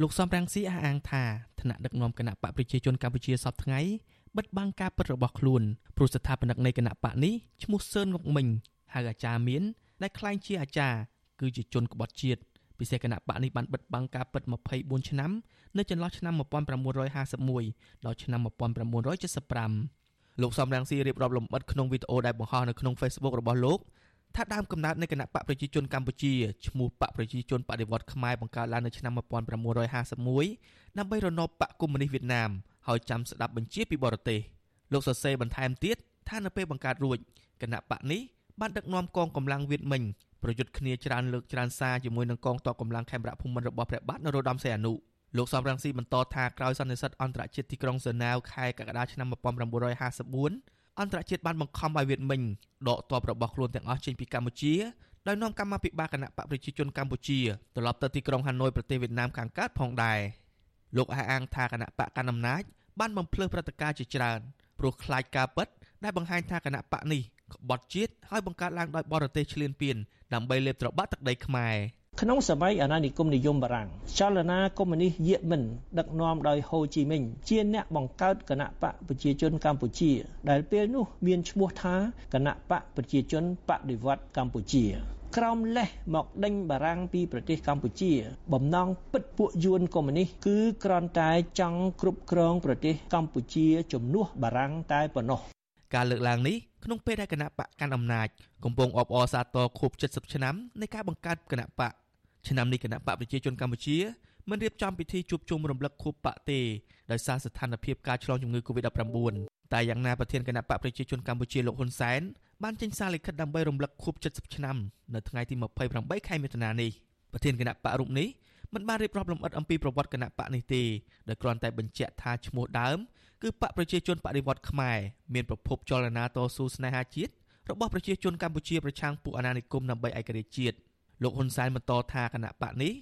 លោកសំរងស៊ីអះអាងថាថ្នាក់ដឹកនាំគណៈបកប្រជាជនកម្ពុជាសពថ្ងៃបិទបាំងការពិតរបស់ខ្លួនព្រោះស្ថាបនិកនៃគណៈបកនេះឈ្មោះសឿនងុកមិញហៅអាចារ្យមានដែលក្លែងជាអាចារ្យគឺជាជនក្បត់ជាតិពិសេសគណៈបកនេះបានបិទបាំងការពិត24ឆ្នាំនៅចន្លោះឆ្នាំ1951ដល់ឆ្នាំ1975លោកសំរងស៊ីរៀបរាប់លម្អិតក្នុងវីដេអូដែលបង្ហោះនៅក្នុង Facebook របស់លោក ថាដើមកំណើតនៃគណៈបកប្រជាជនកម្ពុជាឈ្មោះបកប្រជាជនបដិវត្តខ្មែរបង្កើតឡើងនៅឆ្នាំ1951ដើម្បីរំដោះបកកុម្មុយនីសវៀតណាមហើយចាំស្ដាប់បញ្ជាពីបរទេសលោកសរសេរបន្ថែមទៀតថានៅពេលបង្កើតរួចគណៈបកនេះបានដឹកនាំកងកម្លាំងវៀតមិញប្រយុទ្ធគ្នាច្រើនលើកច្រើនសារជាមួយនឹងកងទ័ពកម្លាំងខេមរៈភូមិន្ទរបស់ព្រះបាទនរោត្តមសីហនុលោកសំរងស៊ីបន្តថាក្រោយសន្និសីទអន្តរជាតិទីក្រុងសឺណាវខែកក្កដាឆ្នាំ1954 អន្តរជាតិបានបង្ខំឲ្យវៀតមិញដកទ័ពរបស់ខ្លួនទាំងអស់ចេញពីកម្ពុជាដោយនាំកម្មាភិបាលគណៈបកប្រជាជនកម្ពុជាត្រឡប់ទៅទីក្រុងហាណូយប្រទេសវៀតណាមខាងកើតផងដែរលោកអះអាងថាគណៈបកកណ្ដាលអំណាចបានបំភ្លឺព្រឹត្តិការណ៍ជាច្រើនព្រោះខ្លាចការពិតដែលបង្ហាញថាគណៈបកនេះក្បត់ជាតិហើយបង្កើតឡើងដោយបរទេសឈ្លានពានដើម្បីលេបត្របាក់ទឹកដីខ្មែរ ក្នុងសម័យអាណានិគមនិយមបារាំងចលនាកុម្មុយនីសយេមិនដឹកនាំដោយហូជីមិញជាអ្នកបង្កើតគណៈបកប្រជាជនកម្ពុជា ដែលពេលនោះមានឈ្មោះថាគណៈបកប្រជាជនបដិវត្តកម្ពុជាក្រោមលេសមកដេញបារាំងពីប្រទេសកម្ពុជា បំណងពិតពួកយួនកុម្មុយនីសគឺគ្រាន់តែចង់គ្រប់គ្រងប្រទេសកម្ពុជាជំនួសបារាំងតែប៉ុណ្ណោះការលើកឡើងនេះក្នុងពេលដែលគណៈបកកាន់អំណាចកំពុងអបអរសាទរខួប70ឆ្នាំនៃការបង្កើតគណៈបក ឆ្នាំនេះគណៈបកប្រជាជនកម្ពុជាមិនរៀបចំពិធីជួបជុំរំលឹកខួបបកទេដោយសារស្ថានភាពការឆ្លងជំងឺ Covid-19 តែយ៉ាងណាប្រធានគណៈបកប្រជាជនកម្ពុជាលោកហ៊ុនសែនបានចេញសារលិខិតដើម្បីរំលឹកខួប70ឆ្នាំនៅថ្ងៃទី28ខែមិថុនានេះប្រធានគណៈបករូបនេះមិនបានរៀបរាប់លម្អិតអំពីប្រវត្តិគណៈបកនេះទេដោយគ្រាន់តែបញ្ជាក់ថាឈ្មោះដើមគឺបកប្រជាជនបដិវត្តខ្មែរមានប្រភពចលនាតស៊ូស្នេហាជាតិរបស់ប្រជាជនកម្ពុជាប្រឆាំងពួកអាណានិគមដើម្បីឯករាជ្យជាតិ លោកហ៊ុនសែនបន្តថាគណៈបកនេះ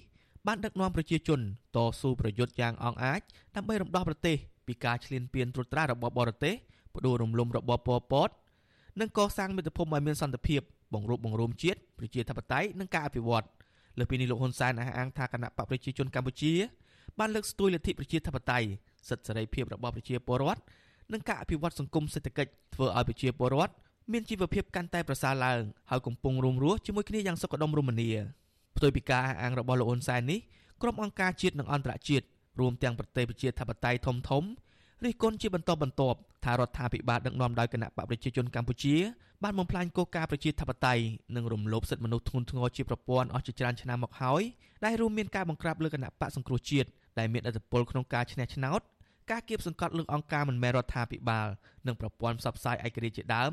បានដឹកនាំប្រជាជនតស៊ូប្រយុទ្ធយ៉ាងអង់អាចដើម្បីរំដោះប្រទេសពីការឈ្លានពានត្រួតត្រារបស់បរទេសផ្ដួលរំលំរបបប៉ុលពត និងកសាងមាតុភូមិឲ្យមានសន្តិភាពបង្រួបបង្រួមជាតិប្រជាធិបតេយ្យនិងការអភិវឌ្ឍលើពីនេះលោកហ៊ុនសែនអះអាងថាគណៈបកប្រជាជនកម្ពុជាបានលើកស្ទួយលទ្ធិប្រជាធិបតេយ្យសិទ្ធិសេរីភាពរបស់ប្រជាពលរដ្ឋនិងការអភិវឌ្ឍសង្គមសេដ្ឋកិច្ចធ្វើឲ្យប្រជាពលរដ្ឋ មានជីវភាពកាន់តែប្រសើរឡើងហើយកំពុងរួមរស់ជាមួយគ្នាយ៉ាងសុខដុមរមនាផ្ទុយពីការអះអាងរបស់លោកហ៊ុនសែននេះក្រុមអង្គការជាតិនិងអន្តរជាតិរួមទាំងប្រទេសប្រជាធិបតេយ្យធំធំរិះគន់ជាបន្តបន្ទាប់ថារដ្ឋាភិបាលដឹកនាំដោយគណៈបកប្រជាជនកម្ពុជាបានបំផ្លាញគោលការណ៍ប្រជាធិបតេយ្យនិងរំលោភសិទ្ធិមនុស្សធ្ងន់ធ្ងរជាប្រព័ន្ធអស់ជាច្រើនឆ្នាំមកហើយដែលរួមមានការបង្ក្រាបលើគណៈបកសង្គ្រោះជាតិដែលមានឥទ្ធិពលក្នុងការឈ្នះឆ្នោតការគៀបសង្កត់លើអង្គការមិនមែនរដ្ឋាភិបាលនិងប្រព័ន្ធផ្សព្វផ្សាយឯករាជ្យជាដើម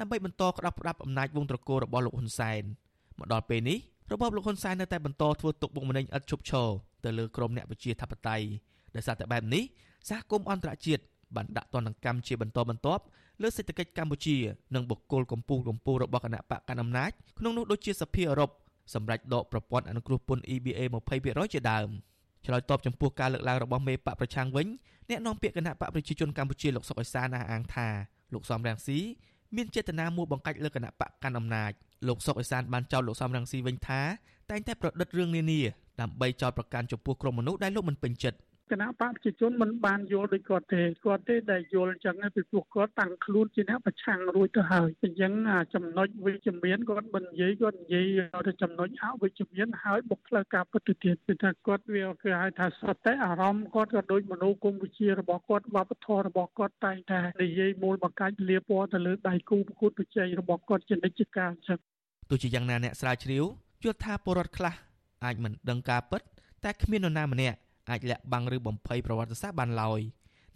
ដើម្បីបន្តក្តាប់ផ្ដាប់អំណាចវងត្រកូលរបស់លោកហ៊ុនសែនមកដល់ពេលនេះរបបលោកហ៊ុនសែននៅតែបន្តធ្វើទុកបុកម្នេញឥតឈប់ឈរទៅលើក្រមអ្នកប្រជាធិបតេយ្យដោយសារតែបែបនេះសហគមន៍អន្តរជាតិបានដាក់ទណ្ឌកម្មជាបន្តបន្ទាប់លើសេដ្ឋកិច្ចកម្ពុជានិងបុគ្គលកម្ពុជាកម្ពុជារបស់គណៈបកកណ្ដាលអំណាចក្នុងនោះដូចជាសភាអឺរ៉ុបសម្រាប់ដកប្រព័ន្ធអនុគ្រោះពន្ធ EBA 20%ជាដើមឆ្លើយតបចំពោះការលើកឡើងរបស់មេបកប្រឆាំងវិញអ្នកនាំពាក្យគណៈបកប្រជាជនកម្ពុជាលោកសុកអេសានអះអាងថាលោកសំរងស៊ី មានចេតនាមួបង្កាច់លើគណៈបកកាន់អំណាចលោកសុកអេសានបានចោទលោកសំរងស៊ីវិញថាតែងតែប្រឌិតរឿងនានាដើម្បីចោទប្រកាន់ចំពោះក្រុមមនុស្សដែលលោកមិនពេញចិត្ត គណៈបកប្រជាជនមិនបានយល់ដូចគាត់ទេគាត់ទេដែលយល់អញ្ចឹងពីព្រោះគាត់តាំងខ្លួនជាអ្នកប្រឆាំងរួចទៅហើយអញ្ចឹងចំណុចវិជ្ជមានគាត់មិននិយាយគាត់និយាយទៅចំណុចអវិជ្ជមានហើយបុកផ្លូវការពិតទៅទៀតគឺថាគាត់វាគឺហៅថាសតិអារម្មណ៍គាត់ក៏ដូចមនោគមវិជ្ជារបស់គាត់វប្បធម៌របស់គាត់តែងតែនិយាយមូលបង្កាច់លាពណ៌ទៅលើដៃគូប្រកួតប្រជែងរបស់គាត់ជានិច្ចកាលអញ្ចឹងទោះជាយ៉ាងណាអ្នកស្រាវជ្រាវយល់ថាពលរដ្ឋខ្លះអាចមិនដឹងការពិតតែគ្មាននរណាម្នាក់ អាចលាក់បាំងឬបំភ័យប្រវត្តិសាស្ត្របានឡើយ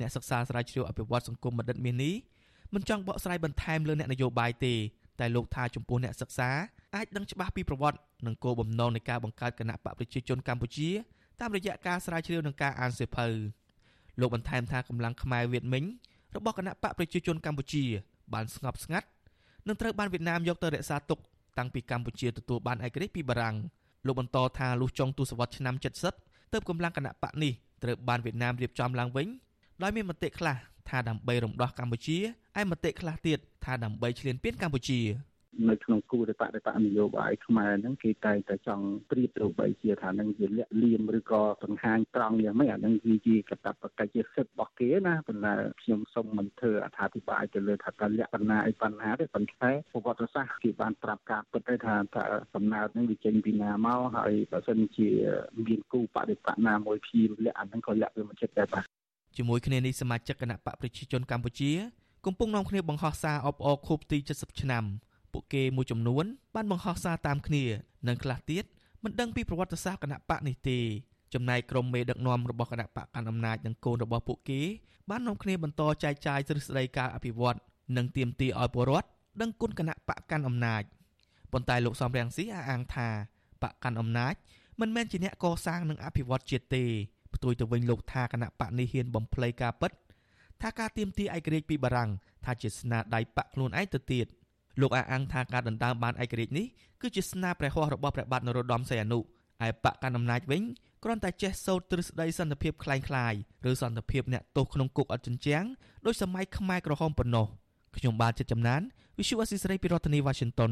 អ្នកសិក្សាស្រាវជ្រាវអភិវឌ្ឍសង្គមបណ្ឌិតមាសនេះមិនចង់បកស្រាយបន្ថែមលើអ្នកនយោបាយទេតែលោកថាចំពោះអ្នកសិក្សាអាចដឹងច្បាស់ពីប្រវត្តិនិងគោលបំណងនៃការបង្កើតគណៈបកប្រជាជនកម្ពុជាតាមរយៈការស្រាវជ្រាវនិងការអានសៀវភៅលោកបន្ថែមថាកម្លាំងខ្មែរវៀតមិញរបស់គណៈបកប្រជាជនកម្ពុជា បានស្ងប់ស្ងាត់និងត្រូវបានវៀតណាមយកទៅរក្សាទុកតាំងពីកម្ពុជាទទួលបានឯករាជ្យពីបារាំងលោកបន្តថាលុះចុងទសវត្សរ៍ឆ្នាំ70 ទើបកម្លាំងគណៈបកនេះត្រូវបានវៀតណាមរៀបចំឡើងវិញដោយមានមតិខ្លះថាដើម្បីរំដោះកម្ពុជាឯមតិខ្លះទៀតថាដើម្បីឈ្លានពានកម្ពុជា នៅក្នុងគូរបដិបត្តិនយោបាយខ្មែរហ្នឹងគេតែងតែចង់ព្រៀបទៅបីជាថានឹងជាលាក់លៀមឬក៏សង្ហាញត្រង់យ៉ាងម៉េចអានឹងគឺជាកតបកិច្ចជាសិទ្ធិរបស់គេណាប៉ុន្តែខ្ញុំសូមមិនធ្វើអត្ថាធិប្បាយទៅលើថាតើលក្ខណៈអីបញ្ហាទេប៉ុន្តែប្រវត្តិសាស្ត្រគេបានប្រាប់ការពិតទៅថាតើកំណើតនឹងវាចេញពីណាមកហើយបើសិនជាមានគូបដិបត្តិណាមួយព្យាលាក់អានឹងក៏លាក់វាមកចិត្តដែរបាទជាមួយគ្នានេះសមាជិកគណៈបកប្រជាជនកម្ពុជា កំពុងនាំគ្នាបង្ហោះសារអបអរខួបទី70ឆ្នាំ ពួកគេមួយចំនួនបានបង្ហោះសារតាមគ្នានិងខ្លះទៀតមិនដឹងពីប្រវត្តិសាស្ត្រគណៈបកនេះទេចំណែកក្រុមមេដឹកនាំរបស់គណៈបកកាន់អំណាចនិងកូនរបស់ពួកគេបាននាំគ្នាបន្តចែកចាយទ្រឹស្ដីការអភិវឌ្ឍនិងទាមទារឲ្យពលរដ្ឋដឹងគុណគណៈបកកាន់អំណាចប៉ុន្តែលោកសំរងស៊ីអះអាងថាបកកាន់អំណាចមិនមែនជាអ្នកកសាងនិងអភិវឌ្ឍជាតិទេផ្ទុយទៅវិញលោកថាគណៈបកនេះហ៊ានបំភ្លៃការពិតថាការទៀមទីឯករាជ្យពីបារាំងថាជាស្នាដៃបកខ្លួនឯងទៅទៀត លោកអះអាងថាការដណ្ដើមបានឯករាជ្យនេះគឺជាស្នាព្រះហស្ថរបស់ព្រះបាទនរោត្តមសីហនុឯបកកណ្ដាលអំណាចវិញគ្រាន់តែចេះសូត្រទ្រឹស្ដីសន្តិភាពคล้ายៗឬសន្តិភាពអ្នកទោសក្នុងគុកអត់ជញ្ជាំងដោយសម័យខ្មែរក្រហមប៉ុណ្ណោះខ្ញុំបាទចិត្តចំណាន Visual Assisray ពីរដ្ឋធានី Washington